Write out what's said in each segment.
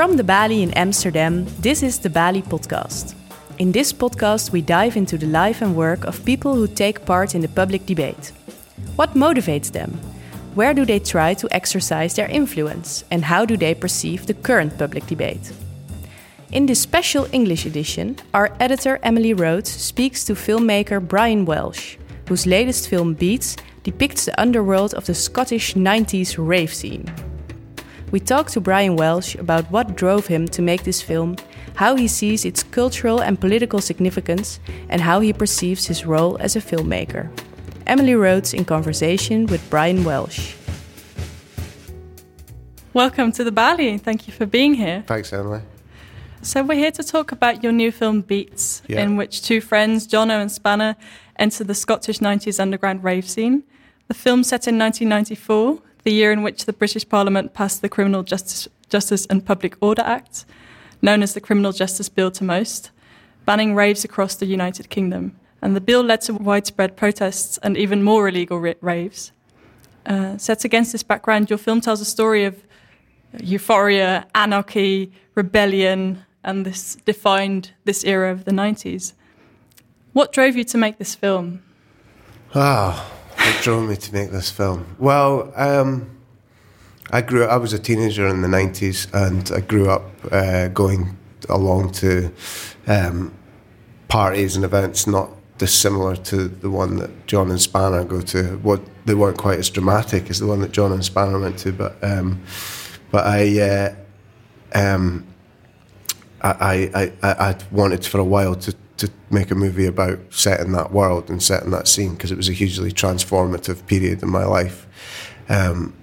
From the Balie in Amsterdam, this is the Balie Podcast. In this podcast, we dive into the life and work of people who take part in the public debate. What motivates them? Where do they try to exercise their influence? And how do they perceive the current public debate? In this special English edition, our editor Emily Rhodes speaks to filmmaker Brian Welsh, whose latest film Beats depicts the underworld of the Scottish 90s rave scene. We talk to Brian Welsh about what drove him to make this film, how he sees its cultural and political significance, and how he perceives his role as a filmmaker. Emily Rhodes in conversation with Brian Welsh. Welcome to the Balie. Thank you for being here. Thanks, Emily. So, we're here to talk about your new film Beats, yeah. in which two friends, Johnno and Spanner, enter the Scottish 90s underground rave scene. The film set in 1994 the year in which the British Parliament passed the Criminal Justice, Justice and Public Order Act, known as the Criminal Justice Bill to most, banning raves across the United Kingdom. And the bill led to widespread protests and even more illegal raves. Uh, set against this background, your film tells a story of euphoria, anarchy, rebellion, and this defined this era of the 90s. What drove you to make this film? Ah, what drove me to make this film? Well, um, I grew. I was a teenager in the '90s, and I grew up uh, going along to um, parties and events not dissimilar to the one that John and Spanner go to. What they weren't quite as dramatic as the one that John and Spanner went to, but um, but I. Uh, um, I, I, I, I wanted for a while to to make a movie about setting that world and setting that scene because it was a hugely transformative period in my life. Um,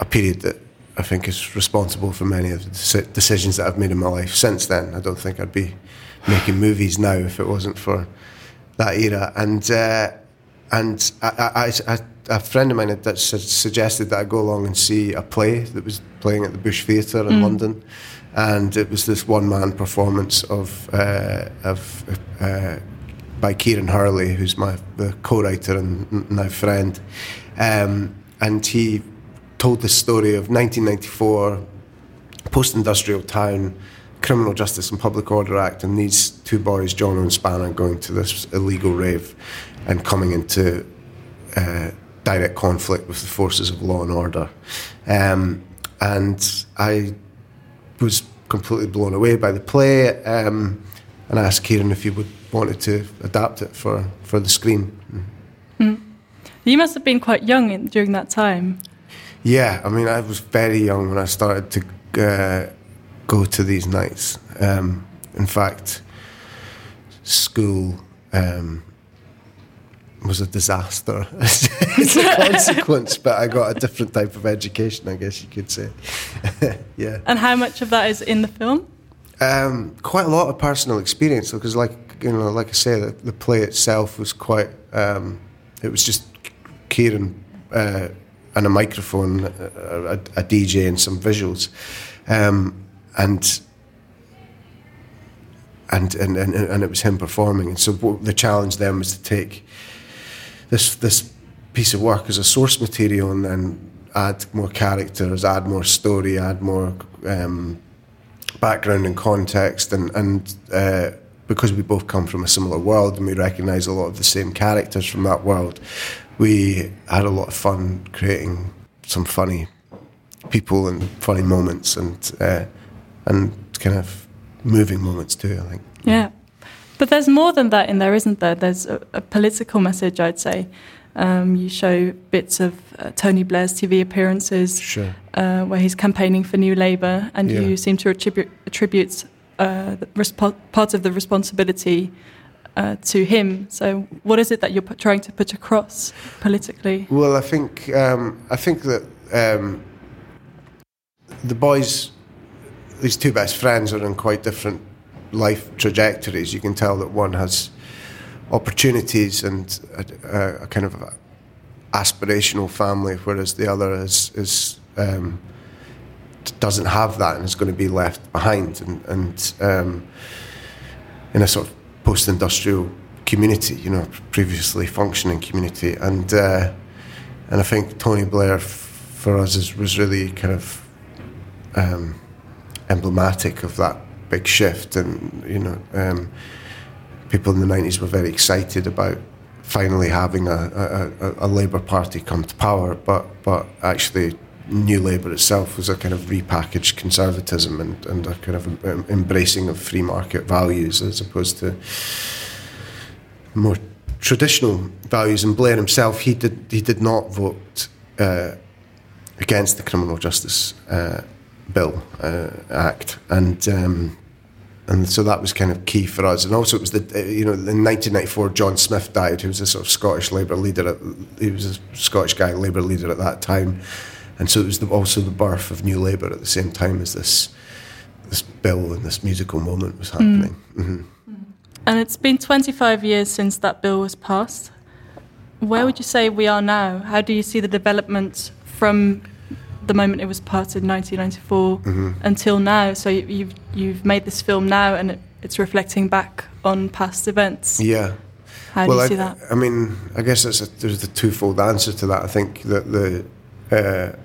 a period that I think is responsible for many of the decisions that I've made in my life since then. I don't think I'd be making movies now if it wasn't for that era. And uh, and I, I, I, a friend of mine had suggested that I go along and see a play that was playing at the Bush Theatre in mm. London and it was this one man performance of uh, of uh, by Kieran Hurley, who's my co-writer and now friend, um, and he told the story of 1994 post-industrial town. Criminal Justice and Public Order Act, and these two boys, John and Spanner, going to this illegal rave and coming into uh, direct conflict with the forces of law and order. Um, and I was completely blown away by the play, um, and I asked Kieran if he would wanted to adapt it for, for the screen. Mm. You must have been quite young in, during that time. Yeah, I mean, I was very young when I started to uh, go to these nights. Um, in fact, school um, was a disaster as a consequence, but I got a different type of education, I guess you could say. yeah. And how much of that is in the film? Um, quite a lot of personal experience, because, like you know, like I say, the, the play itself was quite. Um, it was just Kieran uh, and a microphone, a, a, a, DJ, and some visuals, um, and and, and, and, and it was him performing. And so the challenge then was to take this this piece of work as a source material and then add more characters, add more story, add more um, background and context, and and uh, because we both come from a similar world and we recognise a lot of the same characters from that world, we had a lot of fun creating some funny people and funny moments and uh, and kind of moving moments too. I think. Yeah. But there's more than that in there, isn't there? There's a, a political message, I'd say. Um, you show bits of uh, Tony Blair's TV appearances sure. uh, where he's campaigning for New Labour, and yeah. you seem to attribute, attribute uh, part of the responsibility uh, to him. So, what is it that you're trying to put across politically? Well, I think um, I think that um, the boys, these two best friends, are in quite different life trajectories, you can tell that one has opportunities and a, a kind of aspirational family, whereas the other is is um, doesn't have that and is going to be left behind, and, and um, in a sort of post-industrial community, you know, previously functioning community, and uh, and I think Tony Blair for us is, was really kind of um, emblematic of that big shift. And you know, um, people in the nineties were very excited about finally having a, a, a, Labour Party come to power, but but actually. New Labour itself was a kind of repackaged conservatism and, and a kind of embracing of free market values as opposed to more traditional values. And Blair himself, he did he did not vote uh, against the Criminal Justice uh, Bill uh, Act, and um, and so that was kind of key for us. And also, it was the you know in 1994, John Smith died, who was a sort of Scottish Labour leader. At, he was a Scottish guy, Labour leader at that time, and so it was the, also the birth of New Labour at the same time as this this bill and this musical moment was happening. Mm. Mm-hmm. And it's been 25 years since that bill was passed. Where would you say we are now? How do you see the development from the moment it was passed in 1994 mm-hmm. until now? So you've you've made this film now, and it, it's reflecting back on past events. Yeah. How well, do you see I, that? I mean, I guess a, there's a twofold answer to that. I think that the uh,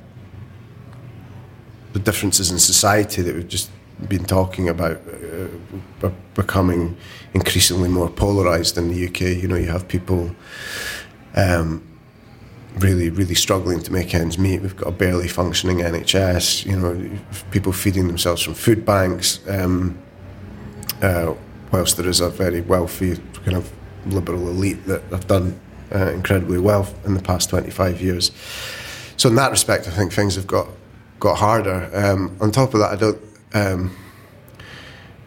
the differences in society that we've just been talking about uh, are becoming increasingly more polarized in the UK. You know, you have people um, really, really struggling to make ends meet. We've got a barely functioning NHS. You know, people feeding themselves from food banks. Um, uh, whilst there is a very wealthy kind of liberal elite that have done uh, incredibly well in the past 25 years. So in that respect, I think things have got got harder. Um, on top of that, I don't. Um,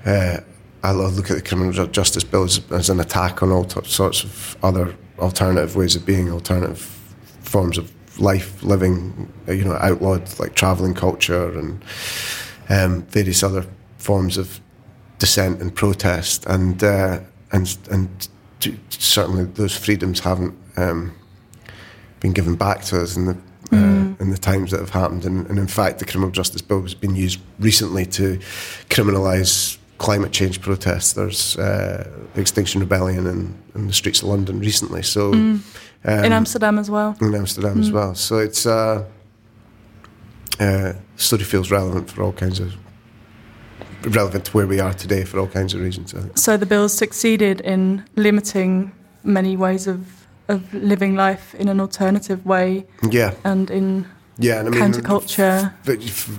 uh, I look at the criminal justice bill as, as an attack on all t- sorts of other alternative ways of being, alternative forms of life, living, uh, you know, outlawed like travelling culture and um, various other forms of dissent and protest, and uh, and and certainly those freedoms haven't um, been given back to us in the uh, mm. in the times that have happened. And, and, in fact, the criminal justice bill has been used recently to criminalise climate change protests. There's uh, Extinction Rebellion in, in, the streets of London recently. So mm. um, in Amsterdam as well. In Amsterdam mm. as well. So it's uh, uh, story feels relevant for all kinds of relevant to where we are today for all kinds of reasons. So the bill succeeded in limiting many ways of of living life in an alternative way. Yeah. And in yeah, and I mean, counterculture.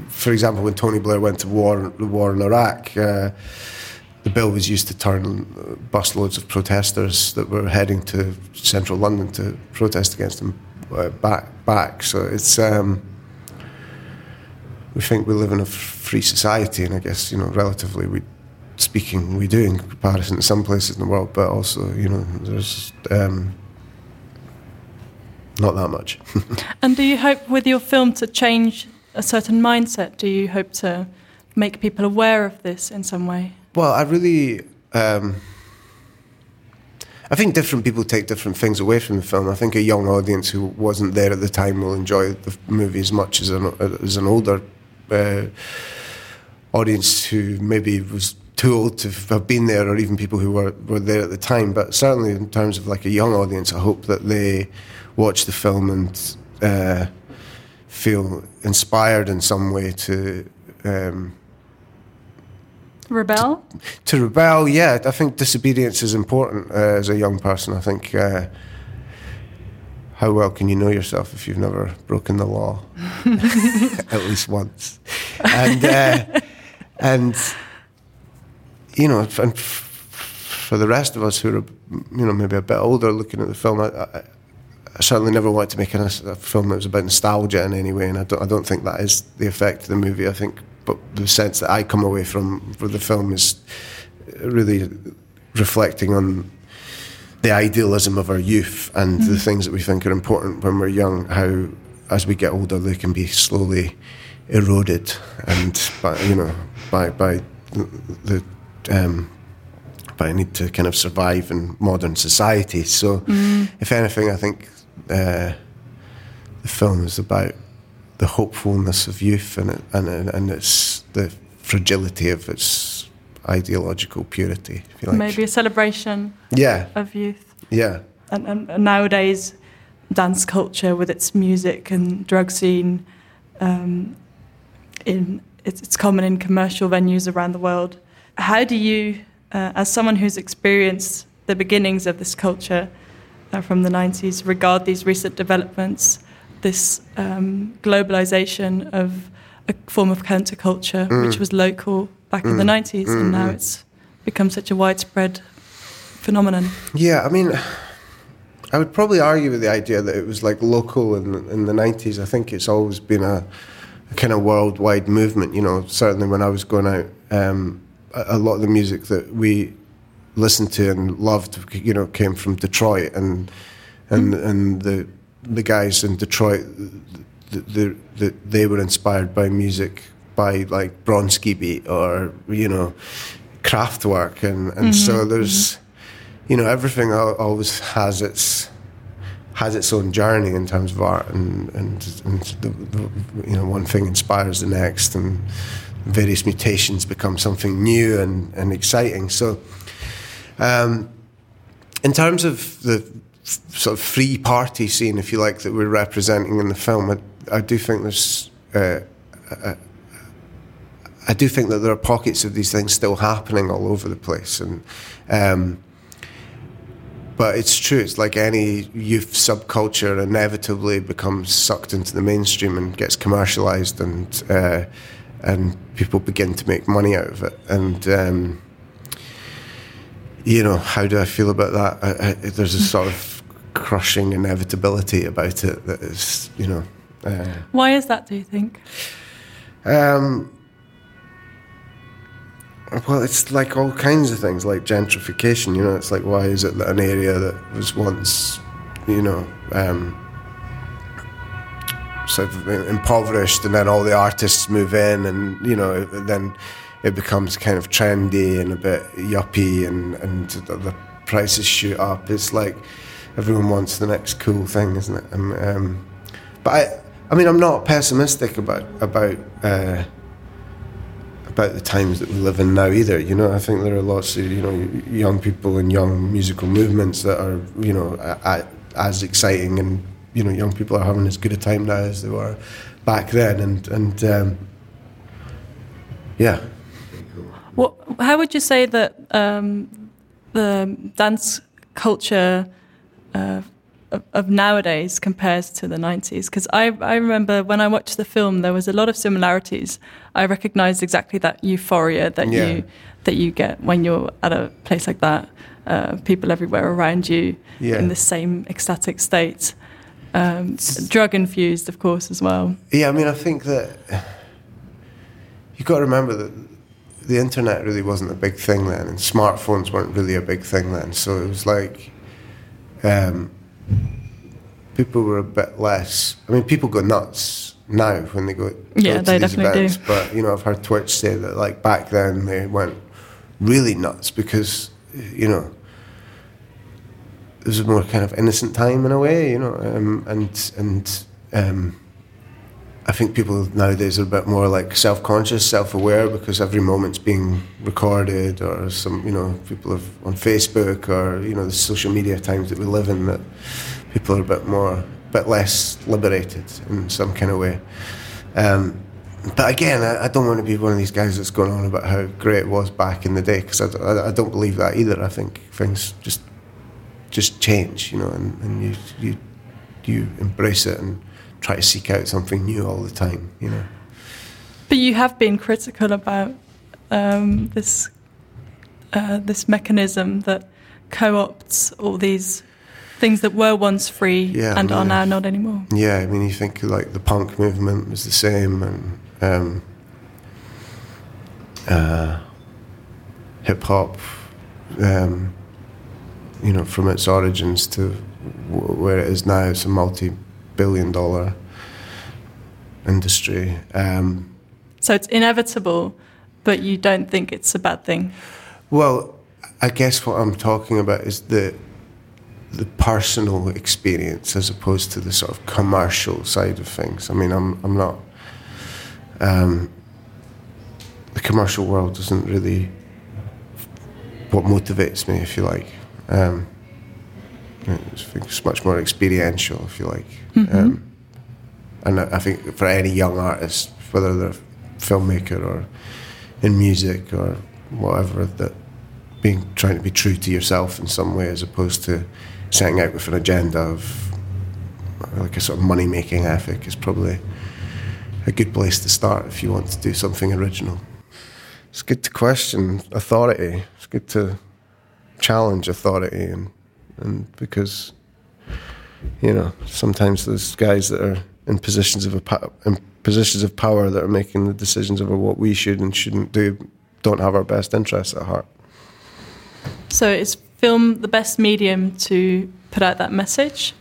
For example, when Tony Blair went to war, the war in Iraq, uh, the bill was used to turn busloads of protesters that were heading to central London to protest against him uh, back. Back. So it's um, we think we live in a free society, and I guess you know, relatively, we speaking, we do in comparison to some places in the world, but also you know, there's. Um, not that much. and do you hope with your film to change a certain mindset? Do you hope to make people aware of this in some way? Well, I really. Um, I think different people take different things away from the film. I think a young audience who wasn't there at the time will enjoy the movie as much as an, as an older uh, audience who maybe was too old to have been there, or even people who were, were there at the time. But certainly, in terms of like a young audience, I hope that they watch the film and uh, feel inspired in some way to um, rebel. To, to, rebel, yeah. I think disobedience is important uh, as a young person. I think. Uh, how well can you know yourself if you've never broken the law at least once? And uh, and you know, and for the rest of us who are you know maybe a bit older, looking at the film, I, I, I certainly never wanted to make a, a, film that was about nostalgia in any way, and I don't, I don't think that is the effect of the movie. I think, but the sense that I come away from for the film is really reflecting on the idealism of our youth and mm. the things that we think are important when we're young. How, as we get older, they can be slowly eroded, and by you know by by the um, by a need to kind of survive in modern society. So, mm. if anything, I think uh, the film is about the hopefulness of youth and it, and and it's the fragility of its ideological purity. Like. Maybe a celebration. Yeah. Of youth. Yeah. And, and, and, nowadays, dance culture with its music and drug scene, um, in it's, it's common in commercial venues around the world. How do you, uh, as someone who's experienced the beginnings of this culture uh, from the 90s, regard these recent developments, this um, globalization of a form of counterculture, Mm. which was local back in the 90s, and now Mm-hmm. it's become such a widespread phenomenon? Yeah, I mean, I would probably argue with the idea that it was like local in, in the 90s. I think it's always been a, a kind of worldwide movement. You know, certainly when I was going out, um, a lot of the music that we listened to and loved, you know, came from Detroit, and and mm-hmm. and the the guys in Detroit, the, the, the, they were inspired by music by like Bronski Beat or you know, Kraftwerk, and and so mm-hmm. there's mm-hmm. you know everything always has its has its own journey in terms of art and and, and the, the, you know one thing inspires the next and various mutations become something new and, and exciting. So um, in terms of the sort of free party scene if you like that we're representing in the film I, I do think there's uh, I do think that there are pockets of these things still happening all over the place, and um, but it's true. It's like any youth subculture inevitably becomes sucked into the mainstream and gets commercialized, and uh, and people begin to make money out of it. And um, you know, how do I feel about that? I, I, there's a sort of crushing inevitability about it that is, you know. Uh, Why is that, do you think? um, well, it's like all kinds of things, like gentrification. You know, it's like why is it that an area that was once, you know, um, sort of impoverished, and then all the artists move in, and you know, then it becomes kind of trendy and a bit yuppie, and and the prices shoot up. It's like everyone wants the next cool thing, isn't it? Um, um, but I, I mean, I'm not pessimistic about about. Uh, about the times that we live in now either. You know, I think there are lots of you know young people and young musical movements that are you know as exciting, and you know young people are having as good a time now as they were back then, and and um, yeah. What, how would you say that um, the dance culture uh, of, of nowadays compares to the 90s? Because I, I remember when I watched the film, there was a lot of similarities. I recognised exactly that euphoria that Yeah. you that you get when you're at a place like that. Uh, people everywhere around you Yeah. in the same ecstatic state. Um, drug infused, of course, as well. Yeah, I mean, I think that you've got to remember that the internet really wasn't a big thing then, and smartphones weren't really a big thing then. So it was like um, people were a bit less. I mean, people go nuts now when they go, go to they these definitely do. events. But you know, I've heard Twitch say that like back then they went really nuts because you know it was a more kind of innocent time in a way, you know, um, and and um, I think people nowadays are a bit more like self-conscious, self-aware because every moment's being recorded, or some, you know, people have on Facebook or you know the social media times that we live in that people are a bit more, bit less liberated in some kind of way. Um, but again, I, I don't want to be one of these guys that's going on about how great it was back in the day because I don't believe that either. I think things just just change, you know, and, and you you you embrace it and try to seek out something new all the time, you know. But you have been critical about um, this uh, this mechanism that co-opts all these things that were once free Yeah, and are now not anymore. Yeah, I mean, you think like the punk movement was the same, and um, uh, hip hop, um, you know, from its origins to w- where it is now, it's a multi-billion-dollar industry. Um, So it's inevitable, but you don't think it's a bad thing. Well, I guess what I'm talking about is the the personal experience as opposed to the sort of commercial side of things. I mean, I'm I'm not. Um, the commercial world isn't really what motivates me, if you like. Um, I think it's much more experiential, if you like. Um, and I I think for any young artist, whether they're filmmaker or in music or whatever that being trying to be true to yourself in some way as opposed to setting out with an agenda of like a sort of money making ethic is probably a good place to start if you want to do something original. It's good to question authority. It's good to challenge authority and and because you know sometimes there's guys that are in positions of a in positions of power that are making the decisions over what we should and shouldn't do don't have our best interests at heart. So is film the best medium to put out that message?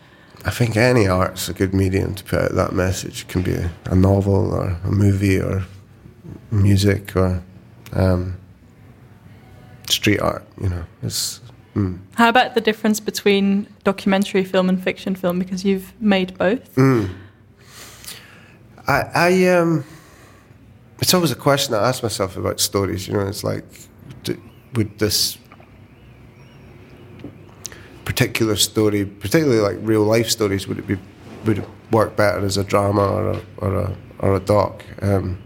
I think any art's a good medium to put out that message. It can be a, a novel or a movie or music or um, street art. You know, it's. Mm. How about the difference between documentary film and fiction film? Because you've made both. Mm. I, I um, it's always a question I ask myself about stories. You know, it's like, would this particular story, particularly like real life stories, would it be would it work better as a drama or a or a, or a doc? Um,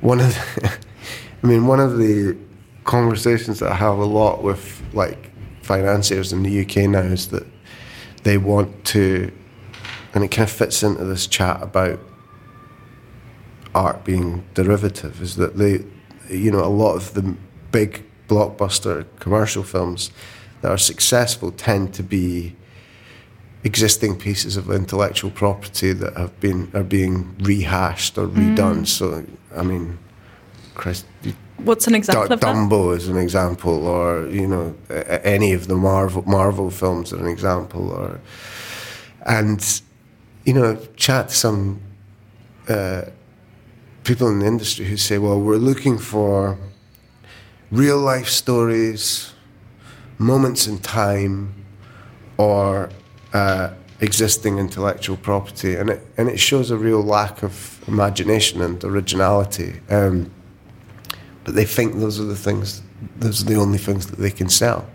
one of, the, I mean, one of the conversations that I have a lot with like financiers in the UK now is that they want to, and it kind of fits into this chat about art being derivative, is that they, you know, a lot of the big blockbuster commercial films that are successful tend to be existing pieces of intellectual property that have been are being rehashed or redone. Mm. So, I mean, Chris, what's an example D- Dumbo is an example, or you know, any of the Marvel Marvel films are an example, or and you know, chat to some uh, people in the industry who say, well, we're looking for real life stories moments in time or uh, existing intellectual property, and it and it shows a real lack of imagination and originality. Um, but they think those are the things; those are the only things that they can sell.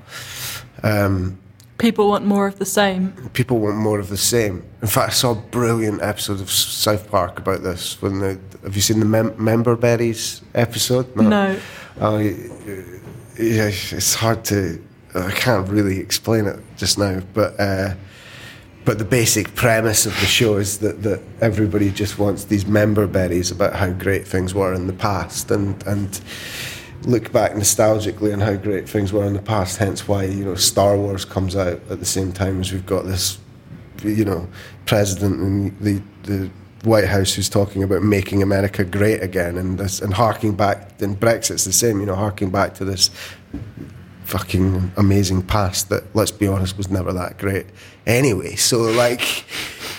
Um, people want more of the same. People want more of the same. In fact, I saw a brilliant episode of South Park about this. When the have you seen the mem- member berries episode? No. no. Oh, yeah, it's hard to I can't really explain it just now, but uh, but the basic premise of the show is that, that everybody just wants these member berries about how great things were in the past and and look back nostalgically on how great things were in the past. Hence why you know Star Wars comes out at the same time as we've got this you know president and the the White House who's talking about making America great again and this, and harking back and Brexit's the same you know harking back to this fucking amazing past that, let's be honest, was never that great anyway. So, like,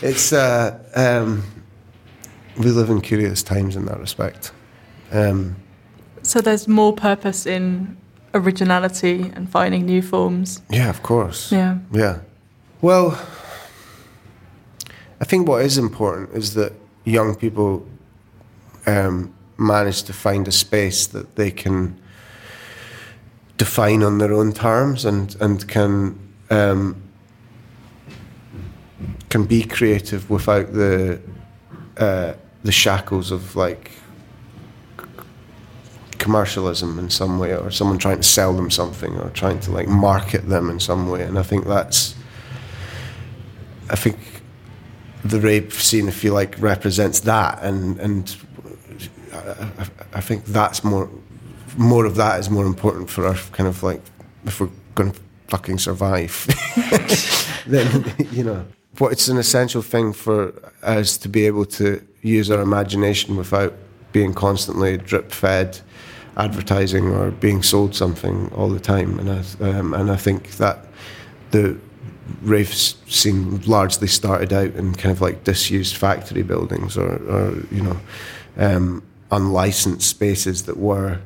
it's, uh, um, we live in curious times in that respect. Um, so, there's more purpose in originality and finding new forms. Yeah, of course. Yeah. Yeah. Well, I think what is important is that young people um, manage to find a space that they can define on their own terms and and can um, can be creative without the uh, the shackles of like commercialism in some way or someone trying to sell them something or trying to like market them in some way. And I think that's I think the rave scene if you like represents that. And and I, I think that's more more of that is more important for our kind of like if we're going to fucking survive. then you know, what it's an essential thing for us to be able to use our imagination without being constantly drip fed advertising or being sold something all the time. And I, um, and I think that the rave scene largely started out in kind of like disused factory buildings or, or you know, um, unlicensed spaces that were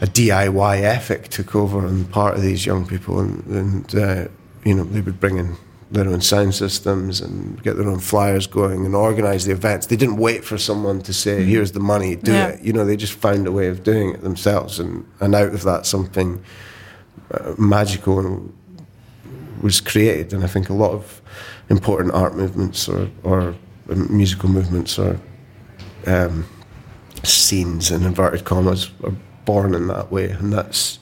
a DIY ethic took over on part of these young people, and, and uh, you know they would bring in their own sound systems and get their own flyers going and organize the events. They didn't wait for someone to say, mm-hmm. "Here's the money, do yeah. it." You know, they just found a way of doing it themselves, and and out of that something uh, magical was created. And I think a lot of important art movements or or musical movements or um, scenes in inverted commas are born in that way, and that's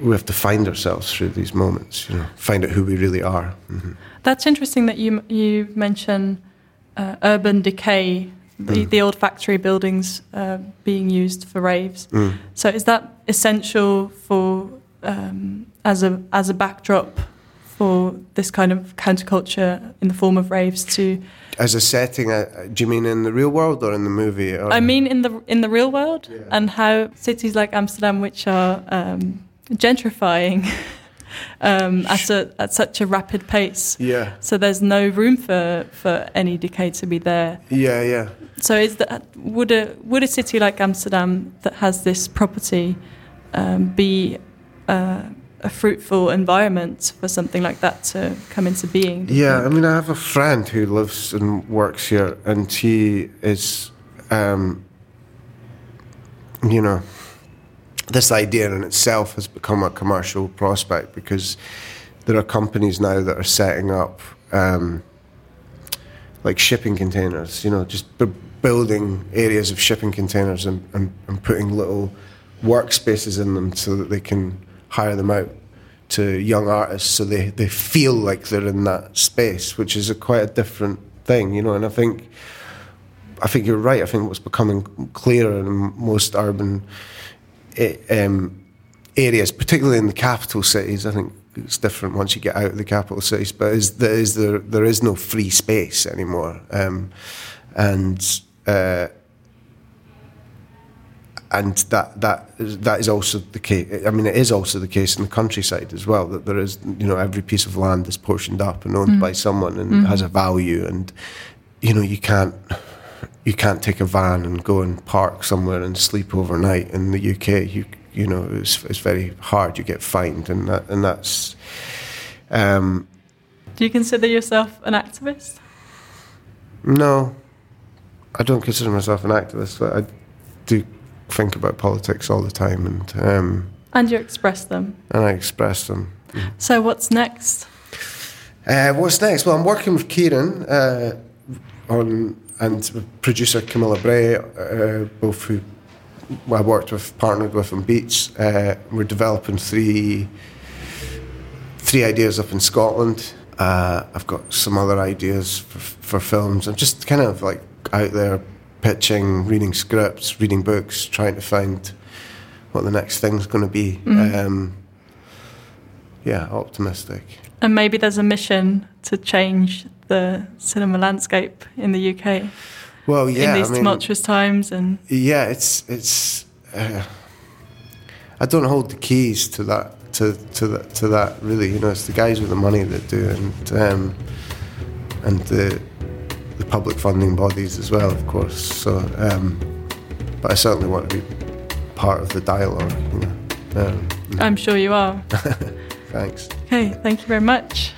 we have to find ourselves through these moments. You know, find out who we really are. Mm-hmm. That's interesting that you you mention uh, urban decay, the, Mm. the old factory buildings uh, being used for raves. Mm. So is that essential for um, as a as a backdrop for this kind of counterculture in the form of raves to? As a setting, uh, do you mean in the real world or in the movie? Or I mean, in the in the real world, Yeah. and how cities like Amsterdam, which are um, gentrifying um, at a, at such a rapid pace, yeah, so there's no room for, for any decay to be there. yeah, yeah. So is that would a would a city like Amsterdam that has this property um, be uh, a fruitful environment for something like that to come into being? Yeah, I mean, I have a friend who lives and works here, and he is, um, you know, this idea in itself has become a commercial prospect because there are companies now that are setting up um, like shipping containers, you know, just b- building areas of shipping containers and, and, and putting little workspaces in them so that they can hire them out to young artists so they, they feel like they're in that space, which is a quite a different thing, you know, and I think I think you're right. I think what's becoming clearer in most urban eh, um, areas, particularly in the capital cities, I think it's different once you get out of the capital cities. But is there is there there is no free space anymore, um, and uh, and that that is, that is also the case. I mean, it is also the case in the countryside as well. That there is, you know, every piece of land is portioned up and owned by someone and has a value, and you know, you can't you can't take a van and go and park somewhere and sleep overnight in the UK. You you know, it's it's very hard. You get fined, and that and that's. Um, Do you consider yourself an activist? no, I don't consider myself an activist. But I do think about politics all the time, and um, And you express them. and I express them. So what's next? Uh, what's next? Well, I'm working with Kieran uh, on and producer Camilla Bray, uh, both who I worked with, partnered with on Beats. Uh, we're developing three three ideas up in Scotland. Uh, I've got some other ideas for, for films. I'm just kind of like out there pitching, reading scripts, reading books, trying to find what the next thing's going to be. Um, yeah, optimistic. And maybe there's a mission to change the cinema landscape in the UK Well, yeah, in these I mean, tumultuous times. And Yeah, it's it's. Uh, I don't hold the keys to that to to that to that really. You know, it's the guys with the money that do, and um, and the public funding bodies as well, of course. So, um, but I certainly want to be part of the dialogue. You know. Um, I'm sure you are. thanks. Okay, thank you very much.